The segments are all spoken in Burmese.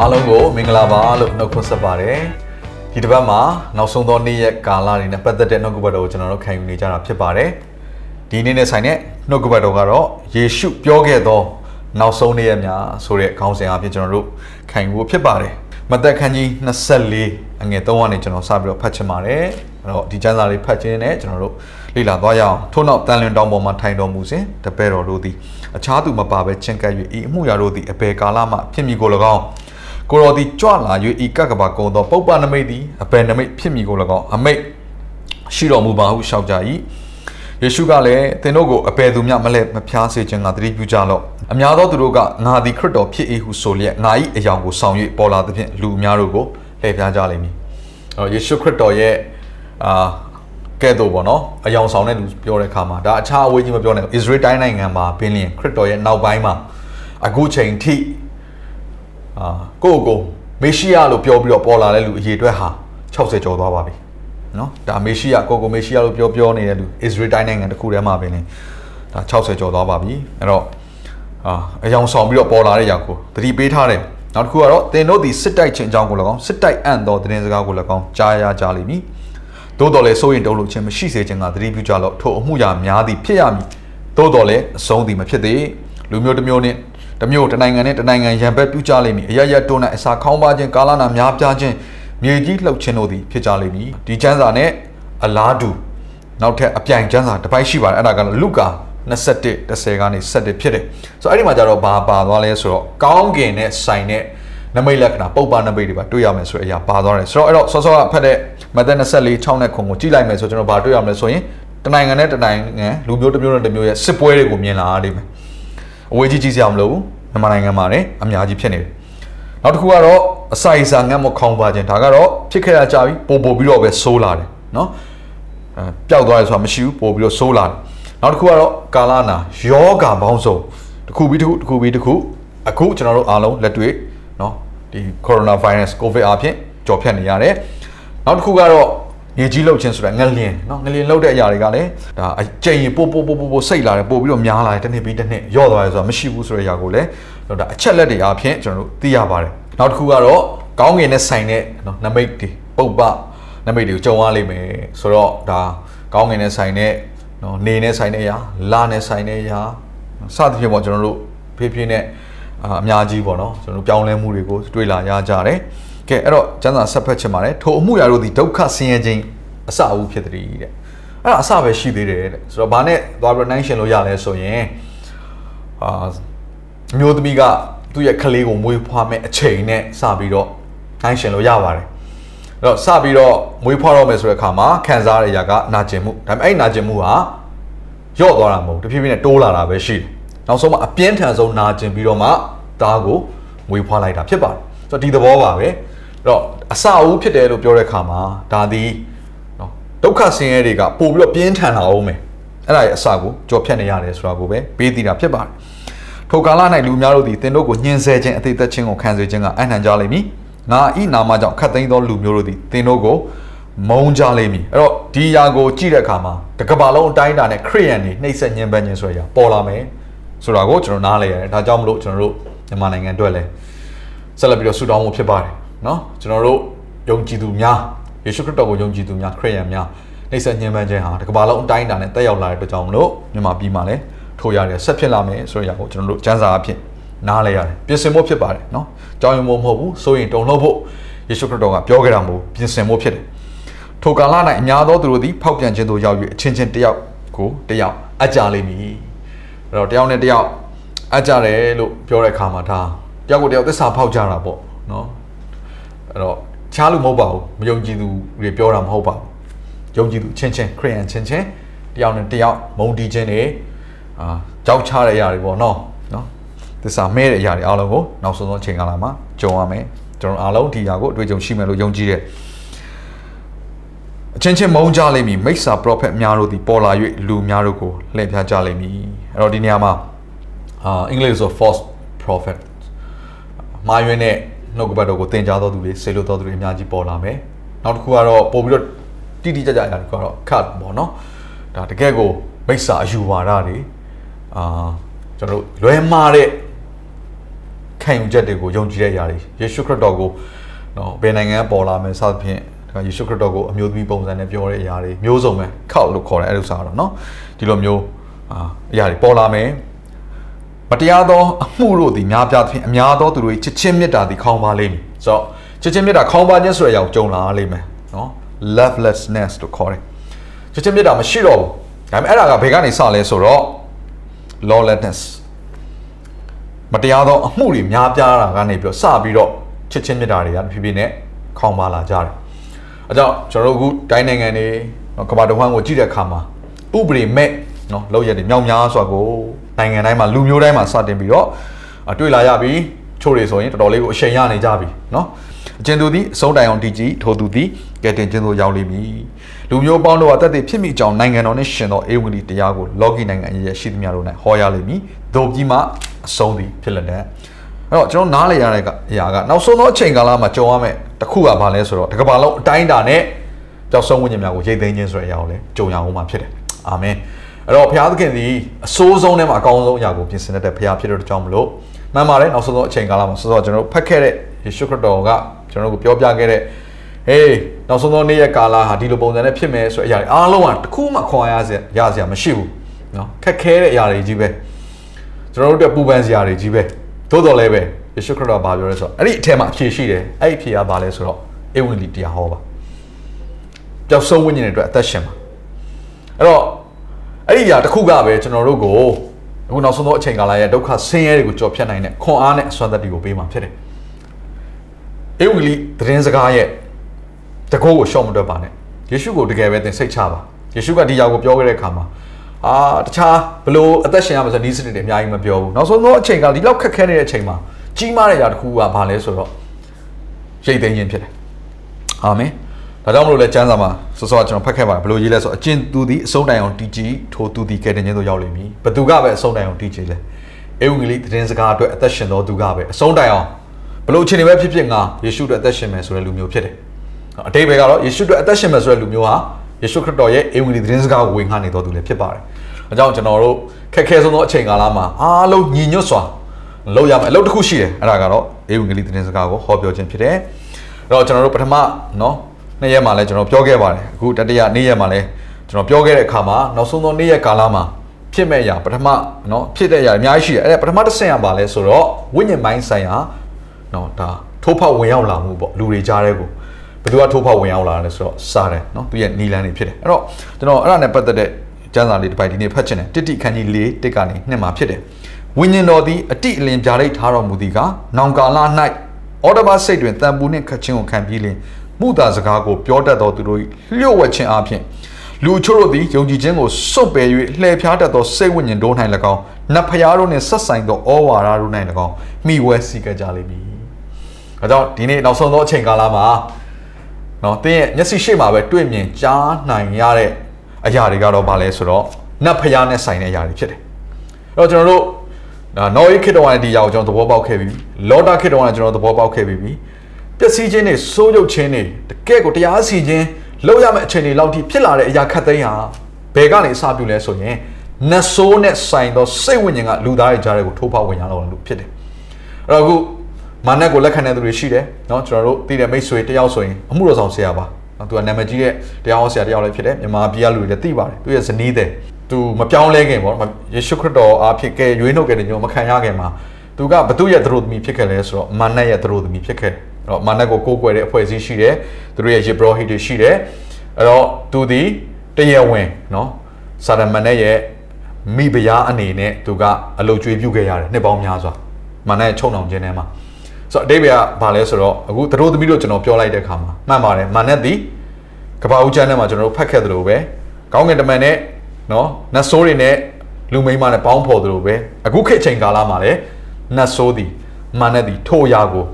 အားလုံးကိုမင်္ဂလာပါလို့နှုတ်ခွန်းဆက်ပါတယ်ဒီတစ်ပတ်မှာနောက်ဆုံးသောနေ့ရက်ကာလတွေနဲ့ပတ်သက်တဲ့နှုတ်ကပတ်တော်ကိုကျွန်တော်တို့ခံယူနေကြတာဖြစ်ပါတယ်ဒီနေ့နဲ့ဆိုင်တဲ့နှုတ်ကပတ်တော်ကတော့ယေရှုပြောခဲ့သောနောက်ဆုံးနေ့ရက်များဆိုတဲ့ခေါင်းစဉ်အဖြစ်ကျွန်တော်တို့ခံယူဖို့ဖြစ်ပါတယ်မသက်ခန်းကြီး24အငယ်3ကနေကျွန်တော်စပြီးတော့ဖတ်ချင်ပါတယ်အဲ့တော့ဒီကျမ်းစာလေးဖတ်ခြင်းနဲ့ကျွန်တော်တို့လေ့လာသွားရအောင်ထို့နောက်တန်လွင်တောင်ပေါ်မှာထိုင်တော်မူစဉ်တပည့်တော်တို့သည်အခြားသူမပါဘဲချင်းကပ်၍ဤအမှုရာတို့သည်အပေကာလမှဖြစ်မည်ကို၎င်း ကိုတော်သည်ကြွလာ၍ဤကကဘာကုံသောပုပ္ပနမိတ်သည်အပယ်နမိတ်ဖြစ်မည်ကို၎င်းအမိတ်ရှိတော်မူပါဟုရှောက်ကြ၏ယေရှုကလည်းသင်တို့ကိုအပယ်သူများမလဲမဖျားစေခြင်းကတတိပြုကြလော့အများသောသူတို့ကငါသည်ခရစ်တော်ဖြစ်၏ဟုဆိုလျက်ငါ၏အယောင်ကိုဆောင်၍ပေါ်လာသဖြင့်လူအများတို့ကိုလှည့်ဖျားကြလိမ့်မည်အဲယေရှုခရစ်တော်ရဲ့အာကဲ့သို့ပေါ့နော်အယောင်ဆောင်တဲ့လူပြောတဲ့အခါမှာဒါအခြားအဝေးကြီးမပြောနဲ့ဣသရေလတိုင်းနိုင်ငံမှာဘင်းလျင်ခရစ်တော်ရဲ့နောက်ပိုင်းမှာအခုချိန်ထိ အာကိုကိုမေရှိယလို့ပြောပြီးတော့ပေါ်လာတဲ့လူအရေအတွက်ဟာ60ကျော်သွားပါပြီနော်ဒါမေရှိယကိုကိုမေရှိယလို့ပြောပြောနေတဲ့လူအစ္စရေးတိုင်းနိုင်ငံတစ်ခုထဲမှာပဲလေဒါ60ကျော်သွားပါပြီအဲ့တော့အာအယောင်ဆောင်ပြီးတော့ပေါ်လာတဲ့ရာကိုသတိပေးထားတယ်နောက်တစ်ခုကတော့တင်တို့ဒီစစ်တိုက်ခြင်းအကြောင်းကို၎င်းစစ်တိုက်အံ့သောသတင်းစကားကို၎င်းကြားရကြလိမ့်မည်သို့တော်လည်းစိုးရင်တုံးလို့ခြင်းမရှိစေခြင်းကသတိပြုကြလော့ထို့အမှုရာများသည့်ဖြစ်ရမည်သို့တော်လည်းအဆုံးသည်မဖြစ်သေးလူမျိုးတစ်မျိုးနှင့် တမျိုးတနိုင်ငံနဲ့တနိုင်ငံရံပက်ပြုကြလိမ့်မည်အရရတွန်း၌အစာခေါင်းပါခြင်းကာလနာများပြားခြင်းမြေကြီးလှုပ်ခြင်းတို့သည်ဖြစ်ကြလိမ့်မည်ဒီကျမ်းစာနဲ့အလားတူနောက်ထပ်အပြိုင်ကျမ်းစာတစ်ပိုက်ရှိပါတယ်အဲ့ဒါကတော့လုကာ21 10ကနေ17ဖြစ်တယ်ဆိုတော့အဲ့ဒီမှာကျတော့ဘာပါသွားလဲဆိုတော့ကောင်းကင်နဲ့ဆိုင်တဲ့နမိတ်လက္ခဏာပုပ္ပနမိတ်တွေပါတွေ့ရမယ်ဆိုတဲ့အရာပါသွားတယ်ဆိုတော့အဲ့တော့စောစောကဖတ်တဲ့မသက်24 6နဲ့ခွန်ကိုကြည့်လိုက်မယ်ဆိုတော့ကျွန်တော်ဘာတွေ့ရမလဲဆိုရင်တနိုင်ငံနဲ့တနိုင်ငံလူမျိုးတစ်မျိုးနဲ့တစ်မျိုးရဲ့စစ်ပွဲတွေကိုမြင်လာရလိမ့်မယ် အဝေးကြီးကြီးစရာမလိုဘူးမြန်မာနိုင်ငံမှာလည်းအများကြီးဖြစ်နေတယ်နောက်တစ်ခုကတော့အစာအစာငတ်မခေါင်းပါခြင်းဒါကတော့ဖြစ်ခဲ့ရကြပြီပို့ပို့ပြီးတော့ပဲဆိုးလာတယ်နော်အဲပျောက်သွားတယ်ဆိုတာမရှိဘူးပို့ပြီးတော့ဆိုးလာတယ်နောက်တစ်ခုကတော့ကာလနာယောဂပေါင်းစုံတစ်ခုပြီးတစ်ခုတစ်ခုပြီးတစ်ခုအခုကျွန်တော်တို့အားလုံးလက်တွေ့နော်ဒီကိုရိုနာဗိုင်းရပ်စ်ကိုဗစ်အဖြစ်ကြော်ဖြတ်နေရတယ်နောက်တစ်ခုကတော့ ရေကြီးလှုပ်ခြင်းဆိုတာငလျင်နော်ငလျင်လှုပ်တဲ့အရာတွေကလည်းဒါအကျဉ်ရင်ပို့ပို့ပို့ပို့ပို့စိတ်လာတယ်ပို့ပြီးတော့များလာတယ်တစ်နှစ်ပြီးတစ်နှစ်ယော့သွားတယ်ဆိုတာမရှိဘူးဆိုတဲ့အရာကိုလည်းဒါအချက်လက်တွေအဖြစ်ကျွန်တော်တို့သိရပါတယ်နောက်တစ်ခုကတော့ကောင်းကင်နဲ့ဆိုင်တဲ့နော်နမိတ်တွေပုပ္ပနမိတ်တွေကိုကြုံရလိမ့်မယ်ဆိုတော့ဒါကောင်းကင်နဲ့ဆိုင်တဲ့နော်နေနဲ့ဆိုင်တဲ့အရာလနဲ့ဆိုင်တဲ့အရာစသဖြင့်ပေါ့ကျွန်တော်တို့ဖြည်းဖြည်းနဲ့အာအများကြီးပေါ့နော်ကျွန်တော်တို့ပြောင်းလဲမှုတွေကိုတွေ့လာရကြတယ် ကဲအဲ့တော့ကျမ်းစာဆက်ဖက်ချင်ပါတယ်ထိုအမှုရာတို့ဒီဒုက္ခဆင်းရဲခြင်းအစအဦးဖြစ်တဲ့တဲ့အဲ့ဒါအစပဲရှိသေးတယ်တဲ့ဆိုတော့ဘာနဲ့သွားပြီးနိုင်ရှင်လို့ရလဲဆိုရင်အာအမျိုးသမီးကသူ့ရဲ့ကလေးကိုမွေးဖွားမဲ့အချိန်နဲ့စပြီးတော့နိုင်ရှင်လို့ရပါတယ်အဲ့တော့စပြီးတော့မွေးဖွားတော့မယ်ဆိုတဲ့အခါမှာခံစားရတဲ့ຢာကနာကျင်မှုဒါပေမဲ့အဲ့နာကျင်မှုဟာယော့သွားတာမဟုတ်တဖြည်းဖြည်းနဲ့တိုးလာတာပဲရှိတယ်နောက်ဆုံးမှအပြင်းထန်ဆုံးနာကျင်ပြီးတော့မှသားကိုမွေးဖွားလိုက်တာဖြစ်ပါတယ်ဆိုတော့ဒီသဘောပါပဲအဲ့ တော့အစအဦးဖြစ်တယ်လို့ပြောတဲ့အခါမှာဒါသည်နော်ဒုက္ခဆင်းရဲတွေကပို့ပြီးတော့ပြင်းထန်လာအောင်မယ်အဲ့ဒါရဲ့အစကိုကြော်ဖြတ်နေရတယ်ဆိုတာကိုပဲပေးတည်တာဖြစ်ပါတယ်ထိုကာလ၌လူများတို့သည်သင်တို့ကိုညှင်းဆဲခြင်းအသေးသက်ခြင်းကိုခံစေခြင်းကအနှံကြလိမ့်မည်ငါဤနာမကြောင့်ခတ်သိမ်းသောလူမျိုးတို့သည်သင်တို့ကိုမုန်းကြလိမ့်မည်အဲ့တော့ဒီຢာကိုကြည့်တဲ့အခါမှာတကဘာလုံးအတိုင်းအတာနဲ့ခရိယန်တွေနှိပ်စက်ညှဉ်းပန်းခြင်းဆိုရပေါ်လာမယ်ဆိုတာကိုကျွန်တော်နားလဲရတယ်ဒါကြောင့်မလို့ကျွန်တော်တို့မြန်မာနိုင်ငံအတွက်လည်းဆက်လက်ပြီးတော့ဆူတောင်းဖို့ဖြစ်ပါတယ် နော်ကျွန်တော်တို့ယုံကြည်သူများယေရှုခရစ်တော်ကိုယုံကြည်သူများခရစ်ယာန်များနှိမ့်ဆက်ညှဉ်းပန်းခြင်းဟာဒီကမ္ဘာလုံးအတိုင်းအတာနဲ့တက်ရောက်လာတဲ့အတွက်ကြောင့်မလို့မြန်မာပြည်မှာလည်းထိုရတဲ့ဆက်ဖြစ်လာမယ်ဆိုရအောင်ကျွန်တော်တို့စံစာအဖြစ်နားလဲရတယ်ပြင်ဆင်ဖို့ဖြစ်ပါတယ်နော်ကြောင်းရင်မို့မဟုတ်ဘူးဆိုရင်တုံလို့ဖို့ယေရှုခရစ်တော်ကပြောခဲ့တာမို့ပြင်ဆင်ဖို့ဖြစ်တယ်ထိုကာလ၌အများသောသူတို့သည်ဖောက်ပြန်ခြင်းသို့ရောက်၍အချင်းချင်းတယောက်ကိုတယောက်အကြလိမ့်မည်အဲ့တော့တယောက်နဲ့တယောက်အကြတယ်လို့ပြောတဲ့အခါမှာဒါတယောက်ကိုတယောက်သစ္စာဖောက်ကြတာပေါ့နော် အဲ့တော့ချားလို့မဟုတ်ပါဘူးမယုံကြည်သူတွေပြောတာမဟုတ်ပါဘူးယုံကြည်သူချင်းချင်းခရိယန်ချင်းချင်းတယောက်နဲ့တယောက်မုံတီးခြင်းတွေအာကြောက်ချတဲ့အရာတွေပေါ့နော်နော်သစ္စာမဲ့တဲ့အရာတွေအားလုံးကိုနောက်ဆုံးသောအချိန်ကာလမှာကြုံရမယ်ကျွန်တော်အားလုံးဒီအရာကိုအတွေ့အကြုံရှိမယ်လို့ယုံကြည်တယ်အချင်းချင်းမုန်းကြလိမ့်မည်မိစ္ဆာပရောဖက်များတို့သည်ပေါ်လာ၍လူများတို့ကိုလှည့်ဖျားကြလိမ့်မည်အဲ့တော့ဒီနေရာမှာအာအင်္ဂလိပ်ဆို false prophet မာယွင်းတဲ့ နှုတ်ကပတ်တော်ကိုသင်ကြားတော်သူတွေဆေလို့တော်သူတွေအများကြီးပေါ်လာမယ်နောက်တစ်ခုကတော့ပို့ပြီးတော့တိတိကျကျအရာတွေကတော့ cut ပေါ့နော်ဒါတကယ်ကိုမိစ္ဆာအယူဝါဒတွေအာကျွန်တော်တို့လွဲမှားတဲ့ခံယူချက်တွေကိုယုံကြည်တဲ့အရာတွေယေရှုခရစ်တော်ကိုနော်ဘယ်နိုင်ငံပေါ်လာမယ်စသဖြင့်ဒါယေရှုခရစ်တော်ကိုအမျိုးသမီးပုံစံနဲ့ပြောတဲ့အရာတွေမျိုးစုံပဲခောက်လို့ခေါ်တယ်အဲ့လိုစားတော့နော်ဒီလိုမျိုးအာအရာတွေပေါ်လာမယ် မတရားသောအမှုတို့သည်များပြားသဖြင့်အများသောသူတို့၏ချစ်ချင်းမေတ္တာသည်ခေါင်းပါလိမ့်မည်ဆိုတော့ချစ်ချင်းမေတ္တာခေါင်းပါခြင်းဆိုတဲ့အရာကိုကြုံလာလိမ့်မယ်နော် lovelessness လို့ခေါ်တယ်ချစ်ချင်းမေတ္တာမရှိတော့ဘူးဒါပေမဲ့အဲ့ဒါကဘယ်ကနေစလဲဆိုတော့ lawlessness မတရားသောအမှုတွေများပြားတာကနေပြီးတော့စပြီးတော့ချစ်ချင်းမေတ္တာတွေကဖြည်းဖြည်းနဲ့ခေါင်းပါလာကြတယ်အဲကြောင့်ကျွန်တော်တို့အခုတိုင်းနိုင်ငံတွေနော်ကမ္ဘာတစ်ဝန်းကိုကြည့်တဲ့အခါမှာဥပဒေမဲ့နော်လောက်ရက်တွေမြောက်များစွာကို နိုင်ငံတိုင်းမှာလူမျိုးတိုင်းမှာစတင်ပြီးတော့အတွေ့လာရပြီချို့တွေဆိုရင်တော်တော်လေးကိုအရှိန်ရနေကြပြီနော်အကျဉ်သူသည်အဆုံးတိုင်အောင်တည်ကြည်ထိုသူသည်ကဲတင်ခြင်းသို့ရောက်လိမ့်မည်လူမျိုးပေါင်းတို့ကတက်တည်ဖြစ်မိကြောင်းနိုင်ငံတော်နှင့်ရှင်သောအေဝံဂေလိတရားကိုလောကီနိုင်ငံအရေးရှိသမျှတို့၌ဟောရလိမ့်မည်သို့ပြီးမှအဆုံးသည်ဖြစ်လက်တဲ့အဲ့တော့ကျွန်တော်နားလည်ရတဲ့ကအရာကနောက်ဆုံးသောအချိန်ကာလမှာကြုံရမယ်တခုကဘာလဲဆိုတော့တကဘာလုံးအတိုင်းအတာနဲ့ကြောက်ဆုံးဝိညာဉ်များကိုရိတ်သိမ်းခြင်းဆိုတဲ့အရာကိုလည်းကြုံရအောင်မှာဖြစ်တယ်အာမင် အဲ့တော့ဘုရားသခင်သည်အဆိုးဆုံးနဲ့မှာအကောင်းဆုံးအရာကိုပြင်ဆင်တတ်တဲ့ဘုရားဖြစ်တဲ့ကြောင့်မလို့မှန်ပါတယ်နောက်ဆုံးသောအချိန်ကာလမှာဆိုတော့ကျွန်တော်တို့ဖတ်ခဲ့တဲ့ယေရှုခရစ်တော်ကကျွန်တော်တို့ကိုပြောပြခဲ့တဲ့ဟေးနောက်ဆုံးသောနေ့ရက်ကာလဟာဒီလိုပုံစံနဲ့ဖြစ်မယ်ဆိုတဲ့အရာတွေအားလုံးကတစ်ခုမှခွန်အားရစရာရစရာမရှိဘူးเนาะခက်ခဲတဲ့အရာတွေကြီးပဲကျွန်တော်တို့အတွက်ပူပန်စရာတွေကြီးပဲသို့တော်လည်းပဲယေရှုခရစ်တော်ဘာပြောလဲဆိုတော့အဲ့ဒီအထက်မှာအဖြေရှိတယ်အဲ့ဒီအဖြေကဘာလဲဆိုတော့ဧဝံဂေလိတရားဟောပါပျောက်ဆုံးဝိညာဉ်တွေအတွက်အသက်ရှင်ပါအဲ့တော့ အဲ့ဒီအရာတစ်ခုကပဲကျွန်တော်တို့ကိုအခုနောက်ဆုံးသောအချိန်ကာလရဲ့ဒုက္ခဆင်းရဲတွေကိုကြော်ဖြတ်နိုင်တဲ့ခွန်အားနဲ့အစွမ်းသတ္တိကိုပေးမှာဖြစ်တယ်ဧဝံဂေလိသတင်းစကားရဲ့တကောကိုရှော့မတွက်ပါနဲ့ယေရှုကိုတကယ်ပဲသင်စိတ်ချပါယေရှုကဒီຢာကိုပြောခဲ့တဲ့အခါမှာအာတခြားဘလို့အသက်ရှင်ရမှာဆိုဒီစနစ်တွေအများကြီးမပြောဘူးနောက်ဆုံးသောအချိန်ကဒီလောက်ခက်ခဲနေတဲ့အချိန်မှာကြီးမားတဲ့ຢာတစ်ခုကဘာလဲဆိုတော့ရိတ်သိမ်းခြင်းဖြစ်တယ်အာမင် ဒါကြောင့်မလို့လဲကျမ်းစာမှာစောစောကျွန်တော်ဖတ်ခဲ့ပါတယ်ဘလို့ရေးလဲဆိုအကျင့်သူသည်အဆုံးတိုင်အောင်တည်ကြည်ထိုသူသည်ကဲတင်ခြင်းသို့ရောက်လိမ့်မည်ဘသူကပဲအဆုံးတိုင်အောင်တည်ကြည်လဲဧဝံဂေလိသတင်းစကားအတွက်အသက်ရှင်တော်သူကပဲအဆုံးတိုင်အောင်ဘလို့အချိန်တွေပဲဖြစ်ဖြစ်ငါယေရှုအတွက်အသက်ရှင်မယ်ဆိုတဲ့လူမျိုးဖြစ်တယ်အတိတ်ပဲကတော့ယေရှုအတွက်အသက်ရှင်မယ်ဆိုတဲ့လူမျိုးဟာယေရှုခရစ်တော်ရဲ့ဧဝံဂေလိသတင်းစကားကိုဝင်ငှနေတော်သူလည်းဖြစ်ပါတယ်။အကြောင်းကျွန်တော်တို့ခက်ခဲဆုံးသောအချိန်ကာလမှာအားလုံးညီညွတ်စွာလုပ်ရမယ်အလုပ်တစ်ခုရှိတယ်အဲ့ဒါကတော့ဧဝံဂေလိသတင်းစကားကိုဟောပြောခြင်းဖြစ်တယ်။အဲ့တော့ကျွန်တော်တို့ပထမနော် နေ့ရက်မှာလည်းကျွန်တော်ပြောခဲ့ပါတယ်အခုတတိယနေ့ရက်မှာလည်းကျွန်တော်ပြောခဲ့တဲ့အခါမှာနောက်ဆုံးသောနေ့ရက်ကာလမှာဖြစ်မဲ့အရာပထမနော်ဖြစ်တဲ့အရာအများကြီးရှိတယ်အဲ့ဒါပထမတစ်ဆင့်ရပါလဲဆိုတော့ဝိညာဉ်ပိုင်းဆိုင်ရာနော်ဒါထိုးဖောက်ဝင်ရောက်လာမှုပေါ့လူတွေကြားတဲ့ကိုဘယ်သူကထိုးဖောက်ဝင်ရောက်လာလဲဆိုတော့စားတယ်နော်သူရဲ့နီလန်းတွေဖြစ်တယ်အဲ့တော့ကျွန်တော်အဲ့ဒါနဲ့ပတ်သက်တဲ့ကျမ်းစာလေးတစ်ပိုက်ဒီနေ့ဖတ်ချင်တယ်တစ်တိခန်းကြီး၄တစ်ကနေနှစ်မှာဖြစ်တယ်ဝိညာဉ်တော်သည်အတိအလင်းပြားလိုက်ထားတော်မူသည်ကနောင်ကာလ၌အော်ဒဘာစိတ်တွင်တန်ပူနှင့်ခတ်ခြင်းကိုခံပြီးလင် မှုသာစကားကိုပြောတတ်သောသူတို့လျှို့ဝှက်ခြင်းအပြင်လူချို့တို့သည်ယုံကြည်ခြင်းကိုစွန့်ပယ်၍လှည့်ဖျားတတ်သောစိတ်ဝိညာဉ်တို့၌၎င်းနတ်ဖျားတို့နှင့်ဆက်ဆိုင်သောဩဝါဒတို့၌၎င်းမိဝဲစီကကြလိမ့်မည်။အဲကြောင့်ဒီနေ့နောက်ဆုံးသောအချိန်ကာလမှာနော်တင်းရဲ့မျက်စိရှိမှပဲတွေ့မြင်ကြားနိုင်ရတဲ့အရာတွေကတော့ဘာလဲဆိုတော့နတ်ဖျားနဲ့ဆိုင်တဲ့အရာတွေဖြစ်တယ်။အဲတော့ကျွန်တော်တို့ဒါနော်အေးခေတ္တဝါနဲ့ဒီအရာကိုကျွန်တော်သဘောပေါက်ခဲ့ပြီ။လောတာခေတ္တဝါနဲ့ကျွန်တော်သဘောပေါက်ခဲ့ပြီ။ ပျက်စီးခြင်းတွေစိုးရုပ်ခြင်းတွေတကယ့်ကိုတရားစီခြင်းလောက်ရမယ့်အခြေအနေလောက်ထိဖြစ်လာတဲ့အရာခတ်သိမ်းဟာဘယ်ကနေအစပြုလဲဆိုရင်နတ်ဆိုးနဲ့ဆိုင်သောစိတ်ဝိညာဉ်ကလူသားရဲ့ကြားတွေကိုထိုးဖောက်ဝင်ရတော့လို့ဖြစ်တယ်။အဲ့တော့အခုမာနက်ကိုလက်ခံတဲ့သူတွေရှိတယ်เนาะကျွန်တော်တို့သိတဲ့မိတ်ဆွေတယောက်ဆိုရင်အမှုတော်ဆောင်ဆရာပါ။နော်သူကနာမည်ကြီးတဲ့တရားဟောဆရာတယောက်လည်းဖြစ်တယ်မြန်မာပြည်ကလူတွေလည်းသိပါတယ်။သူရဲ့ဇနီးတဲ့သူမပြောင်းလဲခင်ပေါ့နော်ယေရှုခရစ်တော်အားဖြင့်ကဲရွေးနှုတ်ခဲ့တဲ့ညိုမခံရခင်မှာသူကဘသူရဲ့သတို့သမီးဖြစ်ခဲ့လဲဆိုတော့မာနက်ရဲ့သတို့သမီးဖြစ်ခဲ့တယ်။ အဲ့တော့မာနက်ကိုကိုးကွယ်တဲ့အဖွဲ့အစည်းရှိတယ်။သူတို့ရဲ့ယေဘရဟိတွေရှိတယ်။အဲ့တော့သူဒီတရားဝင်နော်စာရမဏေရဲ့မိဖုရားအနေနဲ့သူကအလုတ်ကျွေးပြုခဲ့ရတယ်နှစ်ပေါင်းများစွာမာနက်ချုံအောင်ခြင်းထဲမှာဆိုတော့အတိတ်ကဘာလဲဆိုတော့အခုသတို့သမီးတို့ကျွန်တော်ပြောလိုက်တဲ့အခါမှာမှန်ပါတယ်မာနက်ဒီကပ္ပဦးချမ်းထဲမှာကျွန်တော်တို့ဖတ်ခဲ့သလိုပဲကောင်းကင်တမန်နဲ့နော်နတ်ဆိုးတွေနဲ့လူမိန်းမနဲ့ပေါင်းဖော်သလိုပဲအခုခေတ်ချိန်ကာလမှာလည်းနတ်ဆိုးသည်မှန်တဲ့သည်ထိုအရာကို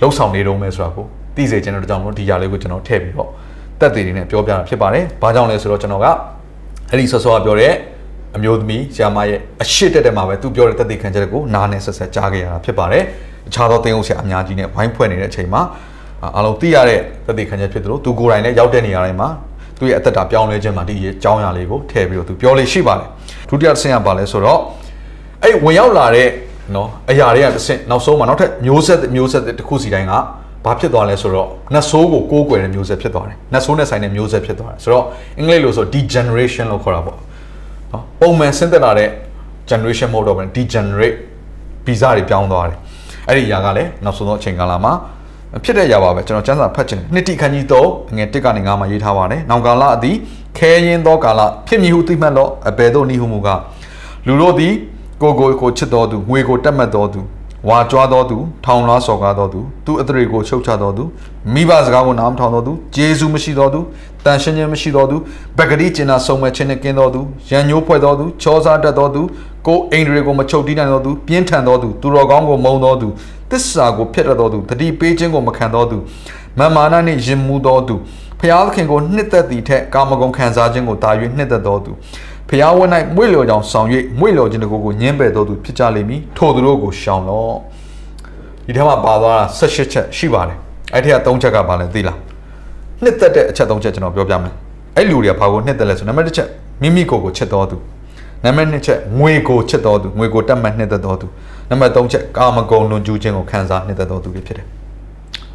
လှုပ်ဆောင်နေတော့မယ်ဆိုတာကိုသိစေချင်တဲ့ကြောင့်မလို့ဒီຢာလေးကိုကျွန်တော်ထည့်ပြီးတော့တက်သေးတွေနဲ့ပြောပြတာဖြစ်ပါတယ်။ဘာကြောင့်လဲဆိုတော့ကျွန်တော်ကအဲ့ဒီဆော့ဆော့ကပြောတဲ့အမျိုးသမီးဆရာမရဲ့အရှိတက်တက်မှာပဲသူပြောတဲ့တက်သေးခံချက်ကိုနားနဲ့ဆက်ဆက်ကြားခဲ့ရတာဖြစ်ပါတယ်။တခြားသောတင်းအုပ်ဆရာအများကြီးနဲ့ဝိုင်းဖွဲ့နေတဲ့အချိန်မှာအားလုံးသိရတဲ့တက်သေးခံချက်ဖြစ်သလိုသူကိုယ်တိုင်လည်းရောက်တဲ့နေရာတိုင်းမှာသူ့ရဲ့အသက်တာပြောင်းလဲခြင်းမှာဒီရဲ့အကြောင်းအရာလေးကိုထည့်ပြီးတော့သူပြောလေးရှိပါတယ်။ဒုတိယတစ်ဆင့်ကပါလဲဆိုတော့အဲ့ဝင်ရောက်လာတဲ့ နော်အရာတွေကတစ်ဆင့်နောက်ဆုံးမှာနောက်ထပ်မျိုးဆက်မျိုးဆက်တစ်ခုစီတိုင်းကဘာဖြစ်သွားလဲဆိုတော့နတ်ဆိုးကိုကိုးကွယ်တဲ့မျိုးဆက်ဖြစ်သွားတယ်နတ်ဆိုးနဲ့ဆိုင်တဲ့မျိုးဆက်ဖြစ်သွားတယ်ဆိုတော့အင်္ဂလိပ်လိုဆို degeneration လို့ခေါ်တာပေါ့နော်ပုံမှန်ဆင်းသက်လာတဲ့ generation mode တော့ပဲ degenerate ဗီဇတွေပြောင်းသွားတယ်အဲ့ဒီအရာကလည်းနောက်ဆုံးသောအချိန်ကာလမှာဖြစ်တဲ့အရာပါပဲကျွန်တော်စမ်းစာဖတ်ချင်တယ်နှစ်တိခန်းကြီးတော့ငွေတစ်ကနေငါမှရေးထားပါတယ်နောင်ကာလအသည်ခဲရင်သောကာလဖြစ်မည်ဟုသိမှတ်တော့အဘယ်သို့နည်းဟုမူကားလူတို့သည် ကိုကိုကိုချစ်တော်သူငွေကိုတက်မှတ်တော်သူဝါကြွားတော်သူထောင်လားစော်ကားတော်သူသူအထရေကိုချုပ်ချတော်သူမိဘစကားကိုနားမထောင်တော်သူဂျေဇုမရှိတော်သူတန်ရှင်းခြင်းမရှိတော်သူဗက္ကတိကျင်နာဆုံးမဲ့ခြင်းနဲ့ကင်းတော်သူရန်ညိုးဖွဲ့တော်သူချောစားတတ်တော်သူကိုအိန္ဒြေကိုမချုပ်တီးနိုင်တော်သူပြင်းထန်တော်သူသူတော်ကောင်းကိုမုံတော်သူသစ္စာကိုဖျက်တတ်တော်သူတတိပေးခြင်းကိုမခံတော်သူမမာနနှင့်ယင်မှုတော်သူဖျားသခင်ကိုနှစ်သက်သည့်ထက်ကာမဂုဏ်ခံစားခြင်းကိုတာ၍နှစ်သက်တော်သူ ဖျားဝဲ၌မွေ့လျော်ကြောင်ဆောင်၍မွေ့လျော်ခြင်းတကူကိုညှင်းပယ်တော်သူဖြစ်ကြလိမ့်မည်ထိုသူတို့ကိုရှောင်လော့ဒီထဲမှာပါသွားတာ16ချက်ရှိပါတယ်အဲ့ထက်က3ချက်ကပါလဲသိလားနှစ်သက်တဲ့အချက်3ချက်ကျွန်တော်ပြောပြမယ်အဲ့လူတွေကဘာကိုနှစ်သက်လဲဆိုနံပါတ်1ချက်မိမိကိုယ်ကိုချစ်တော်သူနံပါတ်2ချက်ငွေကိုချစ်တော်သူငွေကိုတတ်မှတ်နှစ်သက်တော်သူနံပါတ်3ချက်ကာမဂုဏ်လွန်ကျူးခြင်းကိုခံစားနှစ်သက်တော်သူတွေဖြစ်တယ်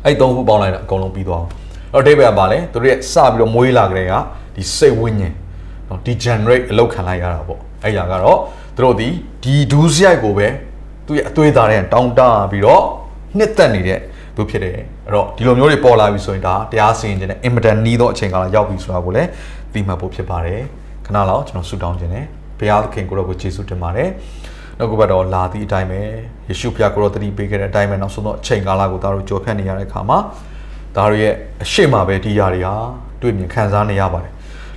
အဲ့3ခုပေါင်းလိုက်တာအကုန်လုံးပြီးသွားအောင်အဲ့တော့အဓိပ္ပာယ်ကပါလဲသူတို့ရဲ့စပြီးတော့မွေးလာကြတဲ့ကဒီစိတ်ဝိညာဉ် နော် degenerate အလောက်ခံလိုက်ရတာပေါ့အဲ့ရကတော့သူတို့ဒီဒီဒူးစရိုက်ကိုပဲသူ့ရဲ့အသွေးသားတဲ့တောင်းတပြီးတော့နှစ်သက်နေတဲ့သူဖြစ်တယ်အဲ့တော့ဒီလိုမျိုးတွေပေါ်လာပြီဆိုရင်ဒါတရားစီရင်ခြင်းနဲ့အင်မတန်နီးသောအချိန်ကာလရောက်ပြီဆိုတာကိုလည်းသိမှတ်ဖို့ဖြစ်ပါတယ်ခဏလောက်ကျွန်တော်ဆုတောင်းခြင်းနဲ့ဘုရားသခင်ကိုရောကိုယေရှုတင်ပါတယ်နောက်ကဘတော့လာသည့်အတိုင်းပဲယေရှုဖျားကိုရောတတိပေးခဲ့တဲ့အတိုင်းပဲနောက်ဆုံးတော့အချိန်ကာလကိုသားတို့ကြော်ဖြတ်နေရတဲ့အခါမှာဒါတို့ရဲ့အရှိမပဲဒီຢာတွေဟာတွေ့မြင်ခံစားနေရပါတယ်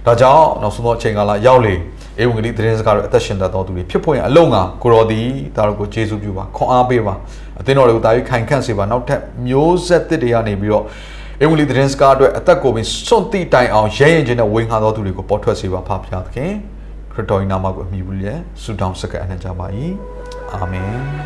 ဒါကြောင့်နောက်ဆုံးသောအချိန်ကာလရောက်လေဧဝံဂေလိသတင်းစကားတွေအသက်ရှင်တတ်သောသူတွေဖြစ်ဖို့ရင်အလုံးကကိုရောဒီဒါတို့ကိုယေရှုပြုပါခွန်အားပေးပါအသင်းတော်တွေကိုတာ၍ခိုင်ခန့်စေပါနောက်ထပ်မျိုးဆက်သစ်တွေကနေပြီးတော့ဧဝံဂေလိသတင်းစကားအတွက်အသက်ကိုပင်စွန့်တိတိုင်အောင်ရဲရင်ချင်းနဲ့ဝေငှသောသူတွေကိုပေါ်ထွက်စေပါဖဖျားသခင်ခရစ်တော်၏နာမကိုအမိဘူးလျက်ဆုတောင်းစကားအနှံ့ကြပါ၏အာမင်